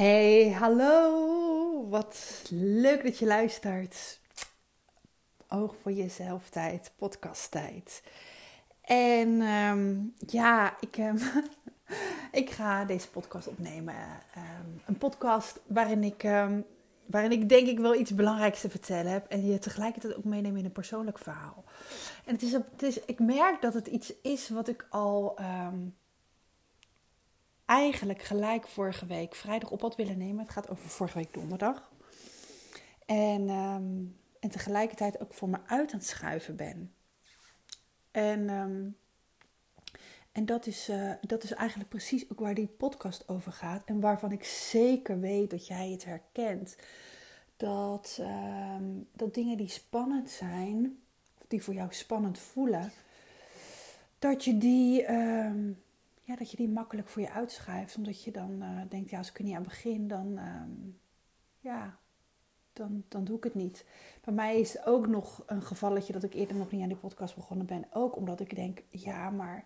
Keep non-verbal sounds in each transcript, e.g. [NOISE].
Hey, hallo. Wat leuk dat je luistert. Oog voor jezelf tijd, podcast tijd. En ehm, ja, ik, um, [LAUGHS] ik ga deze podcast opnemen. Um, een podcast waarin ik, waarin ik denk ik wel iets belangrijks te vertellen heb. En je tegelijkertijd ook meenemen in een persoonlijk verhaal. En het is, het is, ik merk dat het iets is wat ik al eigenlijk gelijk vorige week vrijdag op had willen nemen. Het gaat over vorige week donderdag. En, ehm, en tegelijkertijd ook voor me uit aan het schuiven ben. En, ehm, en dat, is, uh, dat is eigenlijk precies ook waar die podcast over gaat. En waarvan ik zeker weet dat jij het herkent. Dat, ehm, dat dingen die spannend zijn, of die voor jou spannend voelen, dat je die dat je die makkelijk voor je uitschuift. Omdat je dan uh, denkt, ja, als ik er niet aan begin, dan, uh, ja, dan, dan doe ik het niet. Bij mij is ook nog een gevalletje dat ik eerder nog niet aan die podcast begonnen ben. Ook omdat ik denk, ja, maar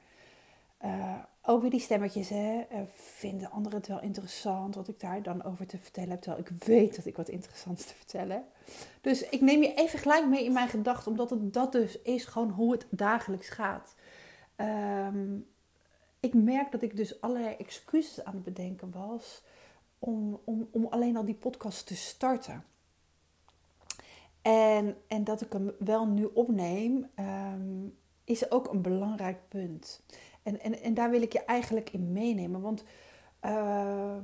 uh, ook weer die stemmetjes, hè. Eh, vinden anderen het wel interessant wat ik daar dan over te vertellen heb. Terwijl ik weet dat ik wat interessants te vertellen heb. Dus ik neem je even gelijk mee in mijn gedachten, omdat het dat dus is gewoon hoe het dagelijks gaat. Um, ik merk dat ik dus allerlei excuses aan het bedenken was om, om, om alleen al die podcast te starten. En, en dat ik hem wel nu opneem, um, is ook een belangrijk punt. En, en, en daar wil ik je eigenlijk in meenemen. Want uh,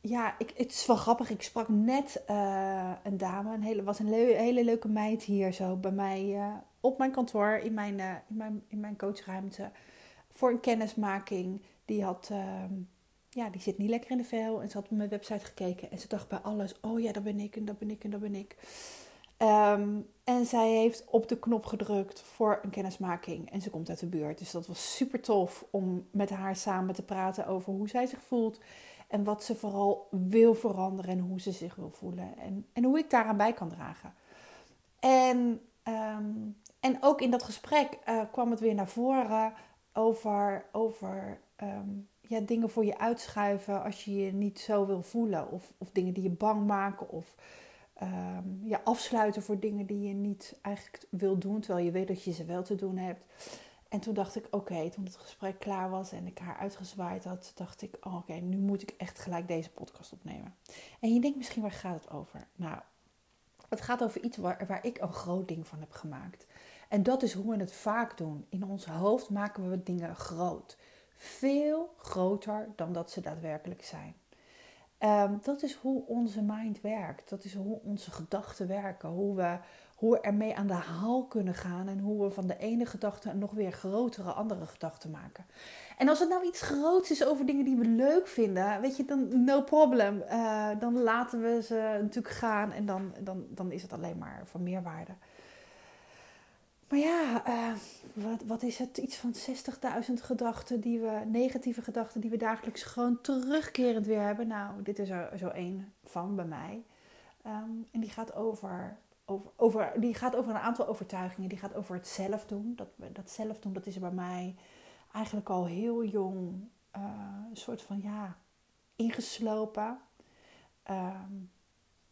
ja, ik, het is wel grappig. Ik sprak net uh, een dame, een hele, was een le hele leuke meid hier zo bij mij uh, op mijn kantoor, in mijn, uh, in mijn, in mijn coachruimte voor een kennismaking. Die had, uh, ja, die zit niet lekker in de vel. En ze had op mijn website gekeken. En ze dacht bij alles, oh ja, dat ben ik en dat ben ik en dat ben ik. Um, en zij heeft op de knop gedrukt voor een kennismaking. En ze komt uit de buurt. Dus dat was super tof om met haar samen te praten over hoe zij zich voelt. En wat ze vooral wil veranderen en hoe ze zich wil voelen. En, en hoe ik daaraan bij kan dragen. En, um, en ook in dat gesprek uh, kwam het weer naar voren over, over um, ja, dingen voor je uitschuiven als je je niet zo wil voelen. Of, of dingen die je bang maken. Of um, ja, afsluiten voor dingen die je niet eigenlijk wil doen. Terwijl je weet dat je ze wel te doen hebt. En toen dacht ik, oké, toen het gesprek klaar was en ik haar uitgezwaaid had, dacht ik, oh, oké, nu moet ik echt gelijk deze podcast opnemen. En je denkt misschien, waar gaat het over? Nou, het gaat over iets waar, waar ik een groot ding van heb gemaakt. En dat is hoe we het vaak doen. In ons hoofd maken we dingen groot. Veel groter dan dat ze daadwerkelijk zijn. Um, dat is hoe onze mind werkt. Dat is hoe onze gedachten werken. Hoe we, hoe ermee aan de haal kunnen gaan. En hoe we van de ene gedachte een nog weer grotere andere gedachte maken. En als het nou iets groots is over dingen die we leuk vinden. Weet je, dan no problem. Uh, dan laten we ze natuurlijk gaan. En dan, dan, dan is het alleen maar van meerwaarde. Maar ja, uh, wat, wat is het? Iets van 60.000 gedachten, die we, negatieve gedachten, die we dagelijks gewoon terugkerend weer hebben. Nou, dit is er zo één van bij mij. Um, en die gaat over, over, over, die gaat over een aantal overtuigingen. Die gaat over het zelf doen. Dat, dat zelf doen, dat is er bij mij eigenlijk al heel jong uh, een soort van, ja, ingeslopen. Um,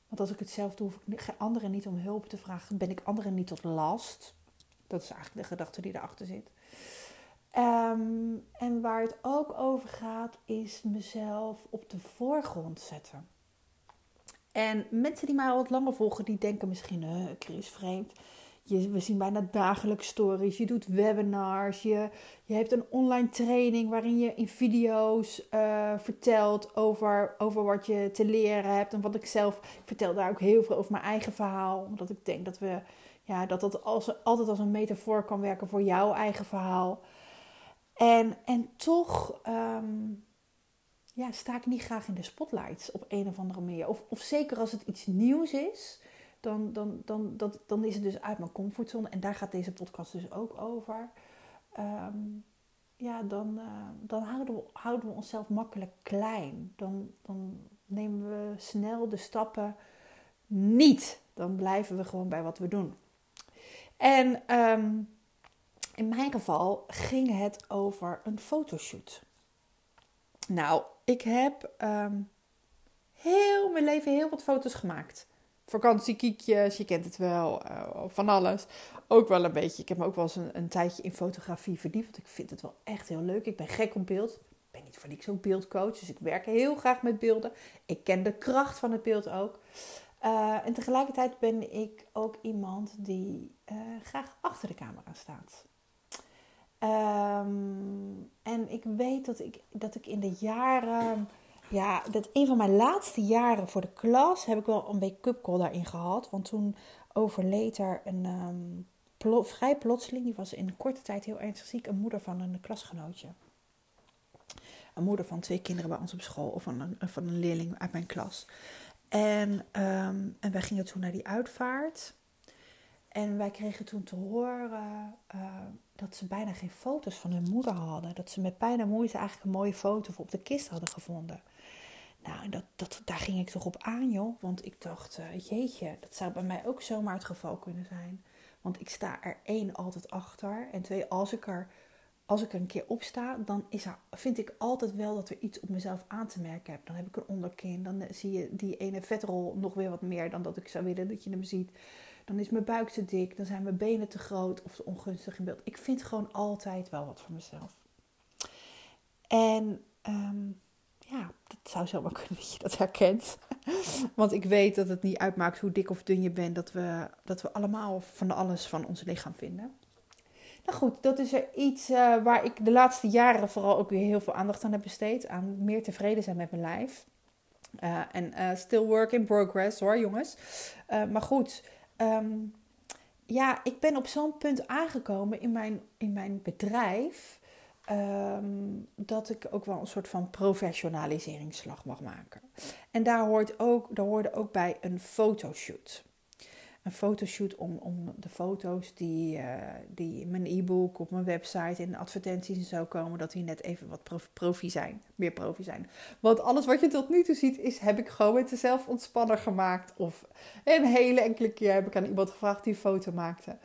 want als ik het zelf doe, hoef ik anderen niet om hulp te vragen. Ben ik anderen niet tot last. Dat is eigenlijk de gedachte die erachter zit. Um, en waar het ook over gaat, is mezelf op de voorgrond zetten. En mensen die mij al wat langer volgen, die denken misschien, uh, Chris, vreemd. Je, we zien bijna dagelijks stories. Je doet webinars. Je, je hebt een online training waarin je in video's uh, vertelt over, over wat je te leren hebt. En wat ik zelf ik vertel daar ook heel veel over mijn eigen verhaal. Omdat ik denk dat we ja, dat dat als, altijd als een metafoor kan werken voor jouw eigen verhaal. En, en toch um, ja, sta ik niet graag in de spotlights op een of andere manier. Of, of zeker als het iets nieuws is, dan, dan, dan, dat, dan is het dus uit mijn comfortzone. En daar gaat deze podcast dus ook over. Um, ja, dan, uh, dan houden, we, houden we onszelf makkelijk klein. Dan, dan nemen we snel de stappen niet. Dan blijven we gewoon bij wat we doen. En um, in mijn geval ging het over een fotoshoot. Nou, ik heb um, heel mijn leven heel wat foto's gemaakt. Vakantiekiekjes, je kent het wel, uh, van alles. Ook wel een beetje. Ik heb me ook wel eens een, een, tijdje in fotografie verdiept. Want ik vind het wel echt heel leuk. Ik ben gek op beeld. Ik ben niet voor niks ook beeldcoach. Dus ik werk heel graag met beelden. Ik ken de kracht van het beeld ook. Uh, en tegelijkertijd ben ik ook iemand die uh, graag achter de camera staat. Um, en ik weet dat ik, dat ik in de jaren, ja, dat een van mijn laatste jaren voor de klas heb ik wel een wake-up call daarin gehad. Want toen overleed er een plo vrij plotseling, die was in korte tijd heel ernstig ziek, een moeder van een klasgenootje. Een moeder van twee kinderen bij ons op school, of van van een leerling uit mijn klas. En, um, en wij gingen toen naar die uitvaart. En wij kregen toen te horen uh, dat ze bijna geen foto's van hun moeder hadden. Dat ze met pijn en moeite eigenlijk een mooie foto op de kist hadden gevonden. Nou, dat, dat, daar ging ik toch op aan, joh. Want ik dacht, uh, jeetje, dat zou bij mij ook zomaar het geval kunnen zijn. Want ik sta er één altijd achter. En twee, als ik er, als ik er een keer op sta, dan is vind ik altijd wel dat er iets op mezelf aan te merken heb. Dan heb ik een onderkin. Dan zie je die ene vetrol nog weer wat meer dan dat ik zou willen dat je hem ziet dan is mijn buik te dik, dan zijn mijn benen te groot of te ongunstig in beeld. Ik vind gewoon altijd wel wat van mezelf. En um, ja, dat zou zomaar [LAUGHS] kunnen dat je dat herkent. [LAUGHS] Want ik weet dat het niet uitmaakt hoe dik of dun je bent, dat we, dat we allemaal van alles van ons lichaam vinden. Nou goed, dat is er iets uh, waar ik de laatste jaren vooral ook weer heel veel aandacht aan heb besteed. Aan meer tevreden zijn met mijn lijf. Uh, en uh, still work in progress hoor, jongens. maar goed, um, ja, ik ben op zo'n punt aangekomen in mijn, in mijn bedrijf. Um, dat ik ook wel een soort van professionaliseringsslag mag maken. En daar, hoort ook, daar hoorde ook bij een fotoshoot een fotoshoot om, om de foto's die, uh, die in mijn e-book, op mijn website, in advertenties en zo komen, dat die net even wat profi zijn. Meer profi zijn. Want alles wat je tot nu toe ziet, is heb ik gewoon met zelf ontspanner gemaakt. Of een hele enkele keer heb ik aan iemand gevraagd die een foto maakte.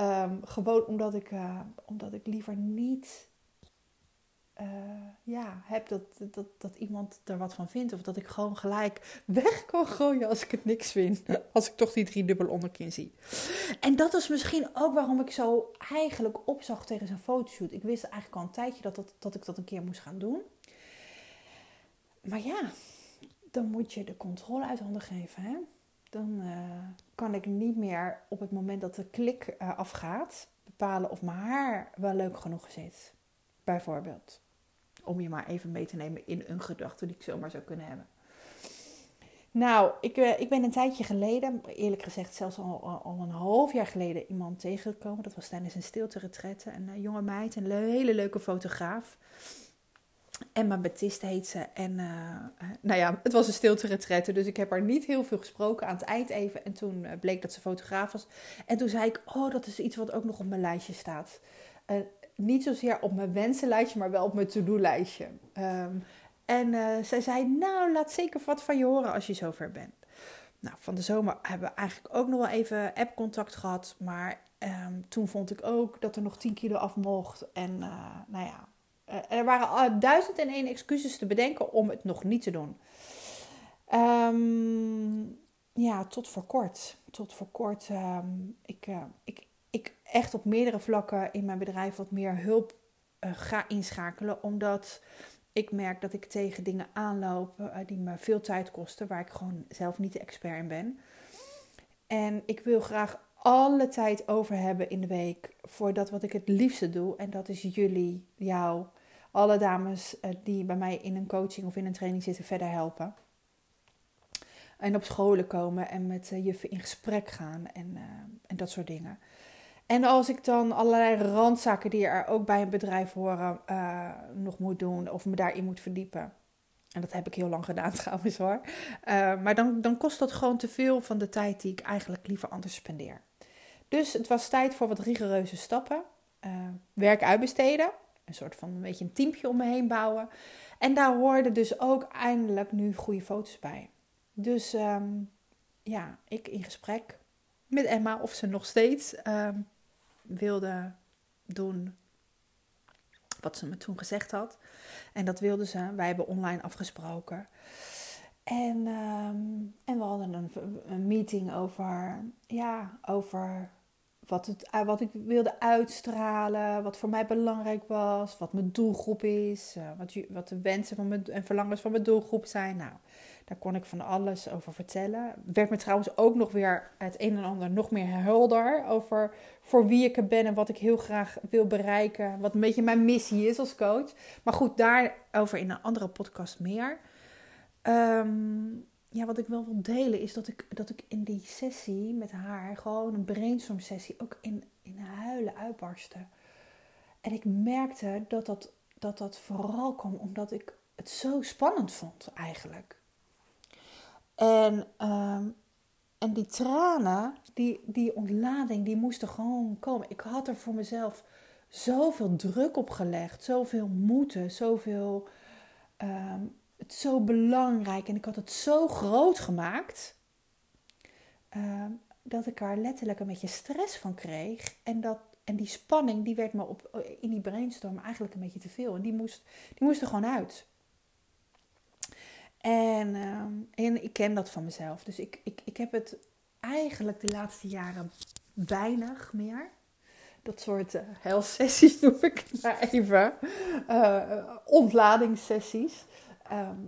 Um, gewoon omdat ik, uh, omdat ik liever niet uh, ja, heb dat, dat, dat iemand er wat van vindt. Of dat ik gewoon gelijk weg kan gooien als ik het niks vind. [LAUGHS] Als ik toch die drie dubbel onderkin zie. En dat is misschien ook waarom ik zo eigenlijk opzag tegen zijn fotoshoot. Ik wist eigenlijk al een tijdje dat, dat, dat ik dat een keer moest gaan doen. Maar ja, dan moet je de controle uit handen geven. Hè? Dan uh, kan ik niet meer op het moment dat de klik uh, afgaat bepalen of mijn haar wel leuk genoeg zit. Bijvoorbeeld. Om je maar even mee te nemen in een gedachte die ik zomaar zou kunnen hebben. Nou, ik, eh, ik ben een tijdje geleden, eerlijk gezegd zelfs al, al een half jaar geleden, iemand tegengekomen. Dat was tijdens een stilte retraite. Een uh, jonge meid, een hele leuke fotograaf. Emma Batiste heet ze. En uh, nou ja, het was een stilte retraite, dus ik heb haar niet heel veel gesproken aan het eind even. En toen bleek dat ze fotograaf was. En toen zei ik, oh, dat is iets wat ook nog op mijn lijstje staat niet zozeer op mijn wensenlijstje, maar wel op mijn to-do-lijstje. Um, en uh, zij zei, nou, laat zeker wat van je horen als je zover bent. Nou, van de zomer hebben we eigenlijk ook nog wel even app-contact gehad. Maar um, toen vond ik ook dat er nog 10 kilo af mocht. En uh, nou ja, uh, er waren duizend en één excuses te bedenken om het nog niet te doen. Um, ja, tot voor kort. Tot voor kort. ik, ik, ik echt op meerdere vlakken in mijn bedrijf wat meer hulp uh, ga inschakelen. Omdat ik merk dat ik tegen dingen aanloop uh, die me veel tijd kosten, waar ik gewoon zelf niet de expert in ben. En ik wil graag alle tijd over hebben in de week voor dat wat ik het liefste doe. En dat is jullie, jou, alle dames uh, die bij mij in een coaching of in een training zitten verder helpen. En op scholen komen en met juffen in gesprek gaan en, en dat soort dingen. En als ik dan allerlei randzaken die er ook bij een bedrijf horen uh, nog moet doen of me daarin moet verdiepen. En dat heb ik heel lang gedaan [LAUGHS] trouwens hoor. Uh, maar dan, dan kost dat gewoon te veel van de tijd die ik eigenlijk liever anders spendeer. Dus het was tijd voor wat rigoureuze stappen. Uh, werk uitbesteden. Een soort van een beetje een teampje om me heen bouwen. En daar hoorden dus ook eindelijk nu goede foto's bij. Dus um, ja, ik in gesprek met Emma of ze nog steeds um, wilde doen wat ze me toen gezegd had. En dat wilde ze. Wij hebben online afgesproken. En, ehm, en we hadden een, een, meeting over, ja, over wat, het, eh, wat ik wilde uitstralen, wat voor mij belangrijk was, wat mijn doelgroep is, uh, wat, wat de wensen van mijn, en verlangens van mijn doelgroep zijn. Nou, daar kon ik van alles over vertellen. Werd me trouwens ook nog weer het een en ander nog meer helder over voor wie ik er ben en wat ik heel graag wil bereiken. Wat een beetje mijn missie is als coach. Maar goed, daarover in een andere podcast meer. Ehm, ja, wat ik wel wil delen is dat ik, dat ik in die sessie met haar, gewoon een brainstorm sessie, ook in, in huilen uitbarstte. En ik merkte dat dat, dat dat vooral kwam omdat ik het zo spannend vond eigenlijk. En, um, en die tranen, die, die ontlading, die moesten gewoon komen. Ik had er voor mezelf zoveel druk op gelegd, zoveel moeten, zoveel. Um, het zo belangrijk en ik had het zo groot gemaakt. Um, dat ik er letterlijk een beetje stress van kreeg. En, dat, en die spanning die werd me op, in die brainstorm eigenlijk een beetje te veel. En die moest, die moest er gewoon uit. En, ehm, en ik ken dat van mezelf. Dus ik, ik, ik heb het eigenlijk de laatste jaren weinig meer. Dat soort uh, helsessies [LAUGHS] noem ik maar even. Uh, ontladingssessies. Ehm,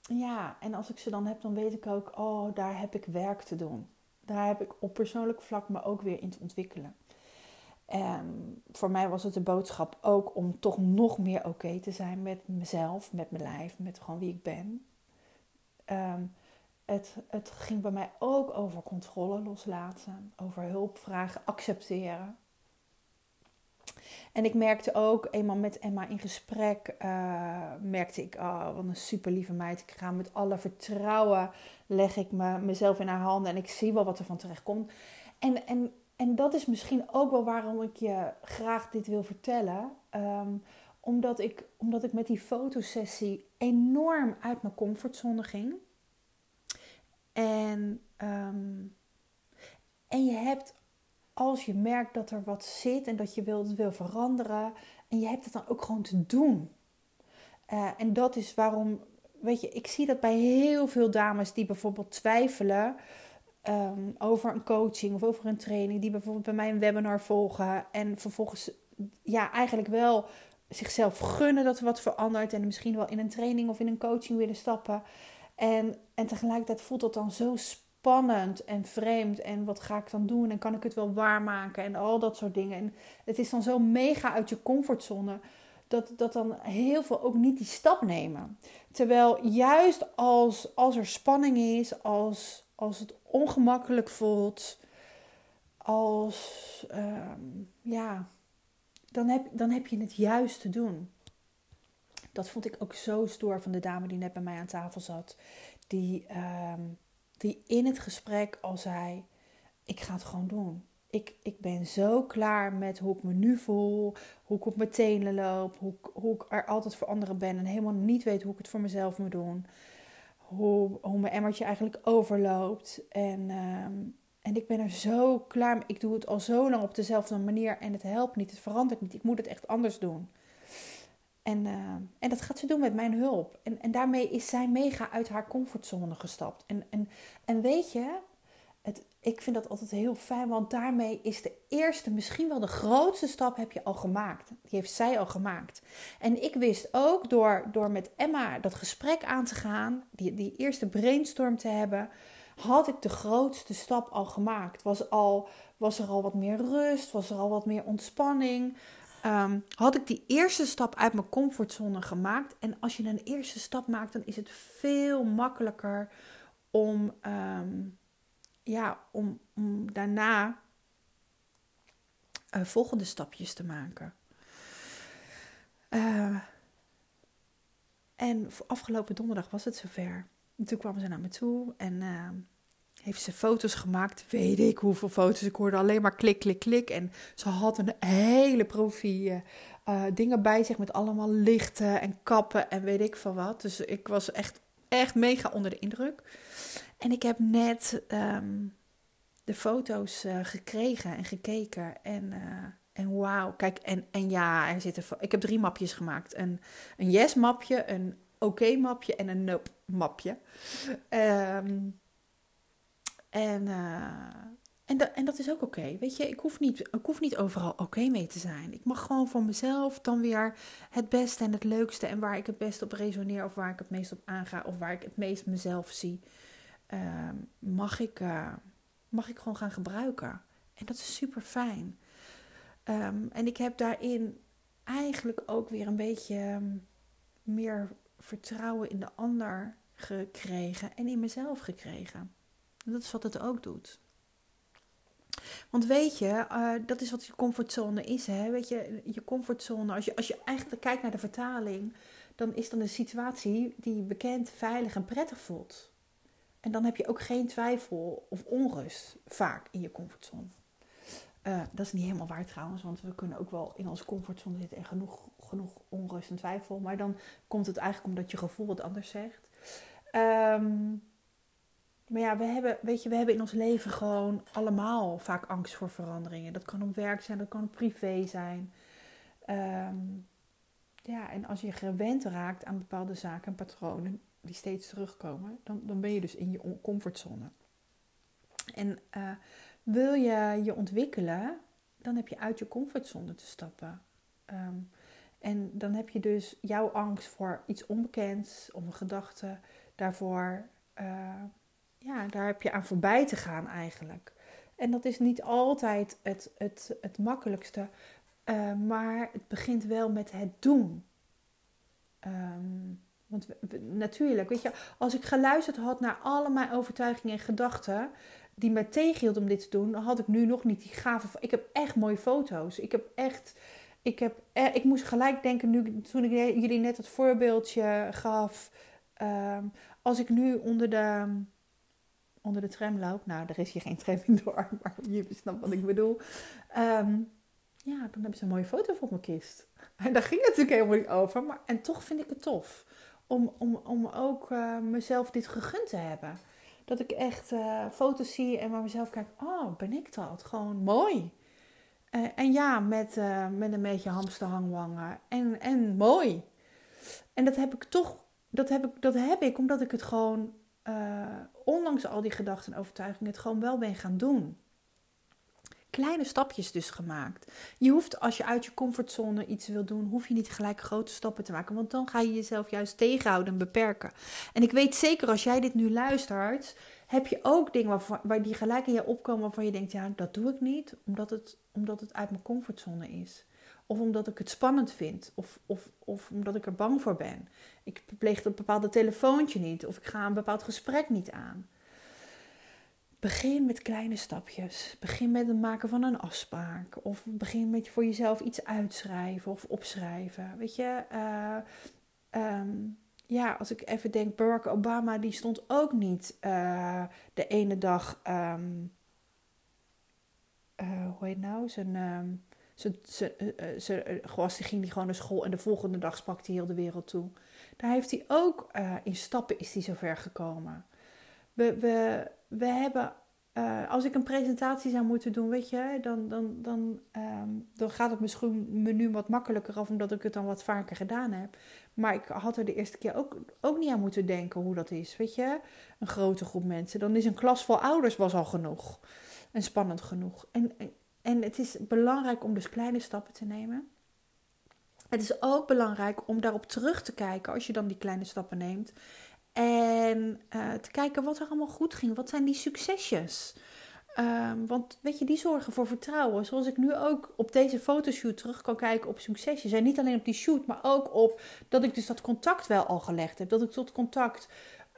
ja, en als ik ze dan heb, dan weet ik ook, oh, daar heb ik werk te doen. Daar heb ik op persoonlijk vlak me ook weer in te ontwikkelen. En voor mij was het de boodschap ook om toch nog meer oké te zijn met mezelf, met mijn lijf, met gewoon wie ik ben. Ehm, het, het ging bij mij ook over controle loslaten, over hulp vragen, accepteren. En ik merkte ook, eenmaal met Emma in gesprek, uh, merkte ik, oh, wat een super lieve meid. Ik ga met alle vertrouwen, leg ik me, mezelf in haar handen en ik zie wel wat er van terecht komt. En, en en dat is misschien ook wel waarom ik je graag dit wil vertellen. Ehm, omdat, ik, omdat ik met die fotosessie enorm uit mijn comfortzone ging. En, ehm, en je hebt, als je merkt dat er wat zit en dat je wilt, wil veranderen, en je hebt het dan ook gewoon te doen. Uh, en dat is waarom, weet je, ik zie dat bij heel veel dames die bijvoorbeeld twijfelen Ehm, over een coaching of over een training, die bijvoorbeeld bij mij een webinar volgen en vervolgens ja, eigenlijk wel zichzelf gunnen dat er wat verandert en misschien wel in een training of in een coaching willen stappen. En, en tegelijkertijd voelt dat dan zo spannend en vreemd. En wat ga ik dan doen? En kan ik het wel waarmaken? En al dat soort dingen. En het is dan zo mega uit je comfortzone. Dat, dat dan heel veel ook niet die stap nemen. Terwijl juist als, als er spanning is, als als het ongemakkelijk voelt, als ehm, ja, dan heb, dan heb je het juist te doen. Dat vond ik ook zo stoer van de dame die net bij mij aan tafel zat. Die, ehm, die in het gesprek al zei: Ik ga het gewoon doen. Ik, ik ben zo klaar met hoe ik me nu voel, hoe ik op mijn tenen loop, hoe, hoe ik er altijd voor anderen ben en helemaal niet weet hoe ik het voor mezelf moet doen hoe, hoe mijn emmertje eigenlijk overloopt. En, ehm, en ik ben er zo klaar mee. Ik doe het al zo lang op dezelfde manier en het helpt niet, het verandert niet. Ik moet het echt anders doen. En, ehm, en dat gaat ze doen met mijn hulp. En, en daarmee is zij mega uit haar comfortzone gestapt. En, en, en weet je, het, ik vind dat altijd heel fijn, want daarmee is de eerste, misschien wel de grootste stap heb je al gemaakt. Die heeft zij al gemaakt. En ik wist ook door, door met Emma dat gesprek aan te gaan, die, die eerste brainstorm te hebben, had ik de grootste stap al gemaakt. Was, al, was er al wat meer rust, was er al wat meer ontspanning. Um, had ik die eerste stap uit mijn comfortzone gemaakt. En als je een eerste stap maakt, dan is het veel makkelijker om. Um, ja, om, daarna uh, volgende stapjes te maken. Uh, en afgelopen donderdag was het zover. En toen kwamen ze naar me toe en uh, heeft ze foto's gemaakt. Weet ik hoeveel foto's. Ik hoorde alleen maar klik, klik, klik. En ze had een hele profiel dingen bij zich met allemaal lichten en kappen en weet ik van wat. Dus ik was echt, echt mega onder de indruk. En ik heb net um, de foto's uh, gekregen en gekeken. En, uh, en wauw, kijk, en, en ja, er zitten, ik heb drie mapjes gemaakt. Een, een yes-mapje, een oké-mapje en een nope-mapje. Ehm, en, en, dat, en dat is ook oké. Weet je, ik hoef niet, ik hoef niet overal oké mee te zijn. Ik mag gewoon voor mezelf dan weer het beste en het leukste en waar ik het best op resoneer of waar ik het meest op aanga of waar ik het meest mezelf zie, ehm, mag, ik, uh, mag ik gewoon gaan gebruiken. En dat is super fijn. Ehm, en ik heb daarin eigenlijk ook weer een beetje ehm, meer vertrouwen in de ander gekregen en in mezelf gekregen. Dat is wat het ook doet. Want weet je, uh, dat is wat je comfortzone is. Hè? Weet je, je comfortzone, als je, als je eigenlijk kijkt naar de vertaling, dan is dan een situatie die je bekend, veilig en prettig voelt. En dan heb je ook geen twijfel of onrust vaak in je comfortzone. Uh, dat is niet helemaal waar trouwens, want we kunnen ook wel in onze comfortzone zitten en genoeg, genoeg onrust en twijfel. Maar dan komt het eigenlijk omdat je gevoel wat anders zegt. Um, maar ja, we hebben, weet je, we hebben in ons leven gewoon allemaal vaak angst voor veranderingen. Dat kan op werk zijn, dat kan privé zijn. Ehm, ja, en als je gewend raakt aan bepaalde zaken en patronen die steeds terugkomen, dan, dan ben je dus in je comfortzone. En uh, wil je je ontwikkelen, dan heb je uit je comfortzone te stappen. Ehm, en dan heb je dus jouw angst voor iets onbekends of een gedachte daarvoor. Uh, ja, daar heb je aan voorbij te gaan eigenlijk. En dat is niet altijd het, het, het makkelijkste, uh, maar het begint wel met het doen. Um, want natuurlijk, weet je, als ik geluisterd had naar alle mijn overtuigingen en gedachten die me tegenhielden om dit te doen, dan had ik nu nog niet die gave. Ik heb echt mooie foto's. Ik heb echt. Ik, heb, eh, ik moest gelijk denken, nu, toen ik jullie net het voorbeeldje gaf. Um, als ik nu onder de onder de tram loop. Nou, er is hier geen tram in door, maar je snapt wat ik bedoel. Ehm, ja, dan hebben ze een mooie foto voor mijn kist. En daar ging het natuurlijk helemaal niet over. Maar, en toch vind ik het tof om, om, om ook uh, mezelf dit gegund te hebben. Dat ik echt uh, foto's zie en waar mezelf kijk, oh, ben ik dat? Gewoon mooi. Uh, en ja, met, met een beetje hamsterhangwangen. En, en mooi. En dat heb ik toch, dat heb ik, dat heb ik omdat ik het gewoon uh, ondanks al die gedachten en overtuigingen, het gewoon wel ben gaan doen. Kleine stapjes dus gemaakt. Je hoeft, als je uit je comfortzone iets wil doen, hoef je niet gelijk grote stappen te maken. Want dan ga je jezelf juist tegenhouden en beperken. En ik weet zeker, als jij dit nu luistert, heb je ook dingen waar die gelijk in je opkomen waarvan je denkt, ja, dat doe ik niet, omdat het, omdat het uit mijn comfortzone is. Of omdat ik het spannend vind. Of, of, of omdat ik er bang voor ben. Ik pleeg een bepaalde telefoontje niet. Of ik ga een bepaald gesprek niet aan. Begin met kleine stapjes. Begin met het maken van een afspraak. Of begin met voor jezelf iets uitschrijven of opschrijven. Weet je, uh, um, ja, als ik even denk, Barack Obama, die stond ook niet uh, de ene dag, um, uh, hoe heet nou, zijn um, ze, ze, eh, ze, eh, ging hij gewoon naar school en de volgende dag sprak hij heel de wereld toe. Daar heeft hij ook in stappen is hij zover gekomen. We, we, we hebben, als ik een presentatie zou moeten doen, weet je, dan, dan, dan, um, dan gaat het misschien me nu wat makkelijker af, omdat ik het dan wat vaker gedaan heb. Maar ik had er de eerste keer ook, ook niet aan moeten denken hoe dat is, weet je. Een grote groep mensen. Dan is een klas vol ouders was al genoeg. En spannend genoeg. En, en het is belangrijk om dus kleine stappen te nemen. Het is ook belangrijk om daarop terug te kijken als je dan die kleine stappen neemt. En uh, te kijken wat er allemaal goed ging. Wat zijn die succesjes? Um, want weet je, die zorgen voor vertrouwen. Zoals ik nu ook op deze fotoshoot terug kan kijken op succesjes. En niet alleen op die shoot, maar ook op dat ik dus dat contact wel al gelegd heb. Dat ik tot contact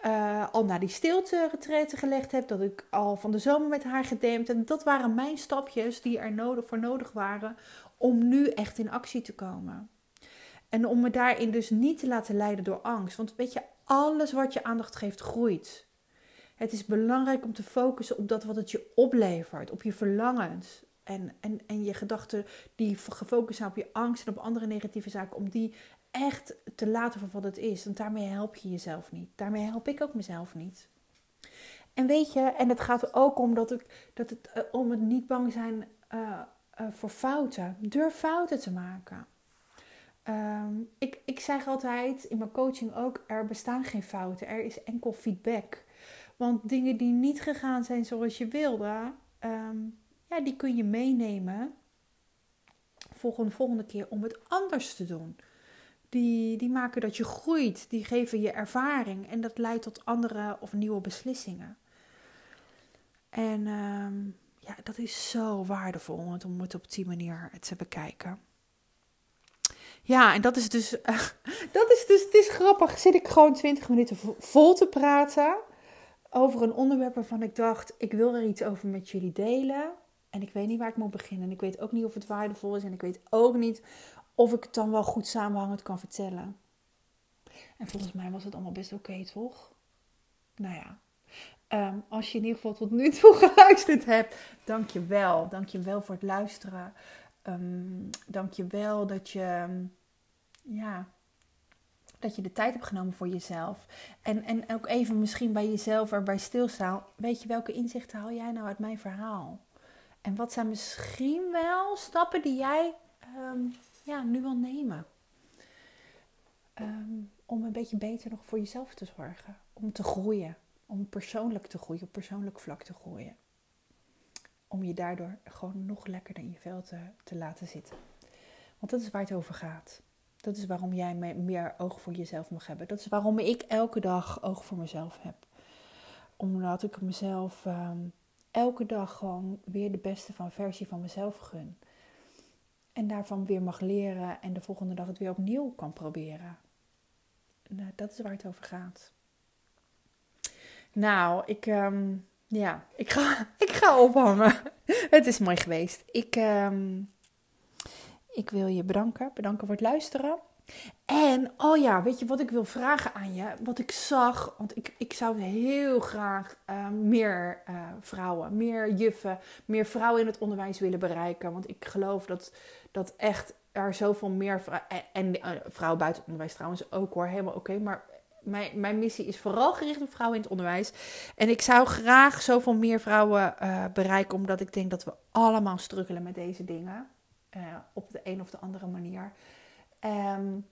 uh, al naar die stilte retraite gelegd heb. Dat ik al van de zomer met haar gedempt. En dat waren mijn stapjes die er nodig, voor nodig waren om nu echt in actie te komen. En om me daarin dus niet te laten leiden door angst. Want weet je, alles wat je aandacht geeft groeit. Het is belangrijk om te focussen op dat wat het je oplevert, op je verlangens. En, en, en je gedachten die gefocust zijn op je angst en op andere negatieve zaken, om die echt te laten voor wat het is. Want daarmee help je jezelf niet. Daarmee help ik ook mezelf niet. En weet je, en het gaat ook om dat, dat het, uh, om het niet bang zijn uh, uh, voor fouten. Durf fouten te maken. ehm, ik, ik zeg altijd in mijn coaching ook: er bestaan geen fouten, er is enkel feedback. Want dingen die niet gegaan zijn zoals je wilde, ehm, ja, die kun je meenemen volgende, volgende keer om het anders te doen. Die, die maken dat je groeit, die geven je ervaring en dat leidt tot andere of nieuwe beslissingen. En ehm, ja, dat is zo waardevol om het op die manier te bekijken. Ja, en dat is dus, [LAUGHS] dat is dus, het is grappig. Zit ik gewoon 20 minuten vol te praten over een onderwerp waarvan ik dacht, ik wil er iets over met jullie delen. En ik weet niet waar ik moet beginnen. En ik weet ook niet of het waardevol is. En ik weet ook niet of ik het dan wel goed samenhangend kan vertellen. En volgens mij was het allemaal best oké, toch? Nou ja. Ehm, als je in ieder geval tot nu toe [LAUGHS] geluisterd hebt, dank je wel. Dank je wel voor het luisteren. Um, dank je wel dat je, ja, dat je de tijd hebt genomen voor jezelf. En, en ook even misschien bij jezelf erbij stilstaan. Weet je, welke inzichten haal jij nou uit mijn verhaal? En wat zijn misschien wel stappen die jij ehm, ja, nu wil nemen? Um, om een beetje beter nog voor jezelf te zorgen. Om te groeien. Om persoonlijk te groeien, op persoonlijk vlak te groeien. Om je daardoor gewoon nog lekkerder in je vel te, te laten zitten. Want dat is waar het over gaat. Dat is waarom jij meer oog voor jezelf mag hebben. Dat is waarom ik elke dag oog voor mezelf heb. Omdat ik mezelf um, elke dag gewoon weer de beste van versie van mezelf gun. En daarvan weer mag leren en de volgende dag het weer opnieuw kan proberen. Nou, dat is waar het over gaat. Nou, ik, um, ja, ik ga, [LAUGHS] ik ga ophangen. [LAUGHS] Het is mooi geweest. Ik, um, ik wil je bedanken. Bedanken voor het luisteren. En, oh ja, weet je wat ik wil vragen aan je? Wat ik zag, want ik, ik zou heel graag uh, meer uh, vrouwen, meer juffen, meer vrouwen in het onderwijs willen bereiken. Want ik geloof dat, dat echt er zoveel meer vrouwen, en, en uh, vrouwen buiten het onderwijs trouwens ook hoor, helemaal oké. maar mijn, mijn missie is vooral gericht op vrouwen in het onderwijs. En ik zou graag zoveel meer vrouwen bereiken, omdat ik denk dat we allemaal struggelen met deze dingen. op de een of de andere manier. Um,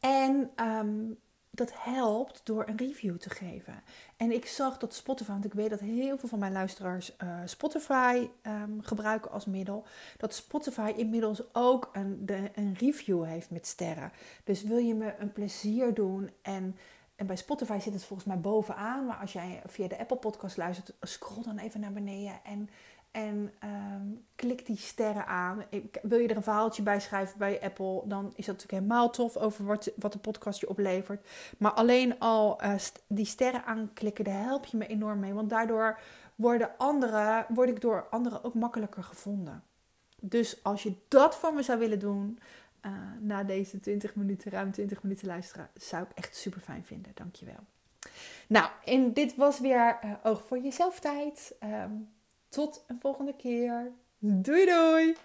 en um, dat helpt door een review te geven. En ik zag dat Spotify, want ik weet dat heel veel van mijn luisteraars uh, Spotify um, gebruiken als middel. Dat Spotify inmiddels ook een, de, een review heeft met sterren. Dus wil je me een plezier doen en en bij Spotify zit het volgens mij bovenaan. Maar als jij via de Apple Podcast luistert, scroll dan even naar beneden en en um, klik die sterren aan. Ik, wil je er een verhaaltje bij schrijven bij Apple, dan is dat natuurlijk helemaal tof over wat, wat de podcast je oplevert. Maar alleen al uh, die sterren aanklikken, daar help je me enorm mee. Want daardoor worden anderen, word ik door anderen ook makkelijker gevonden. Dus als je dat voor me zou willen doen, uh, na deze 20 minuten, ruim 20 minuten luisteren, zou ik echt super fijn vinden. Dankjewel. Nou, en dit was weer uh, Oog voor Jezelf tijd. Um, tot een volgende keer. Doei doei!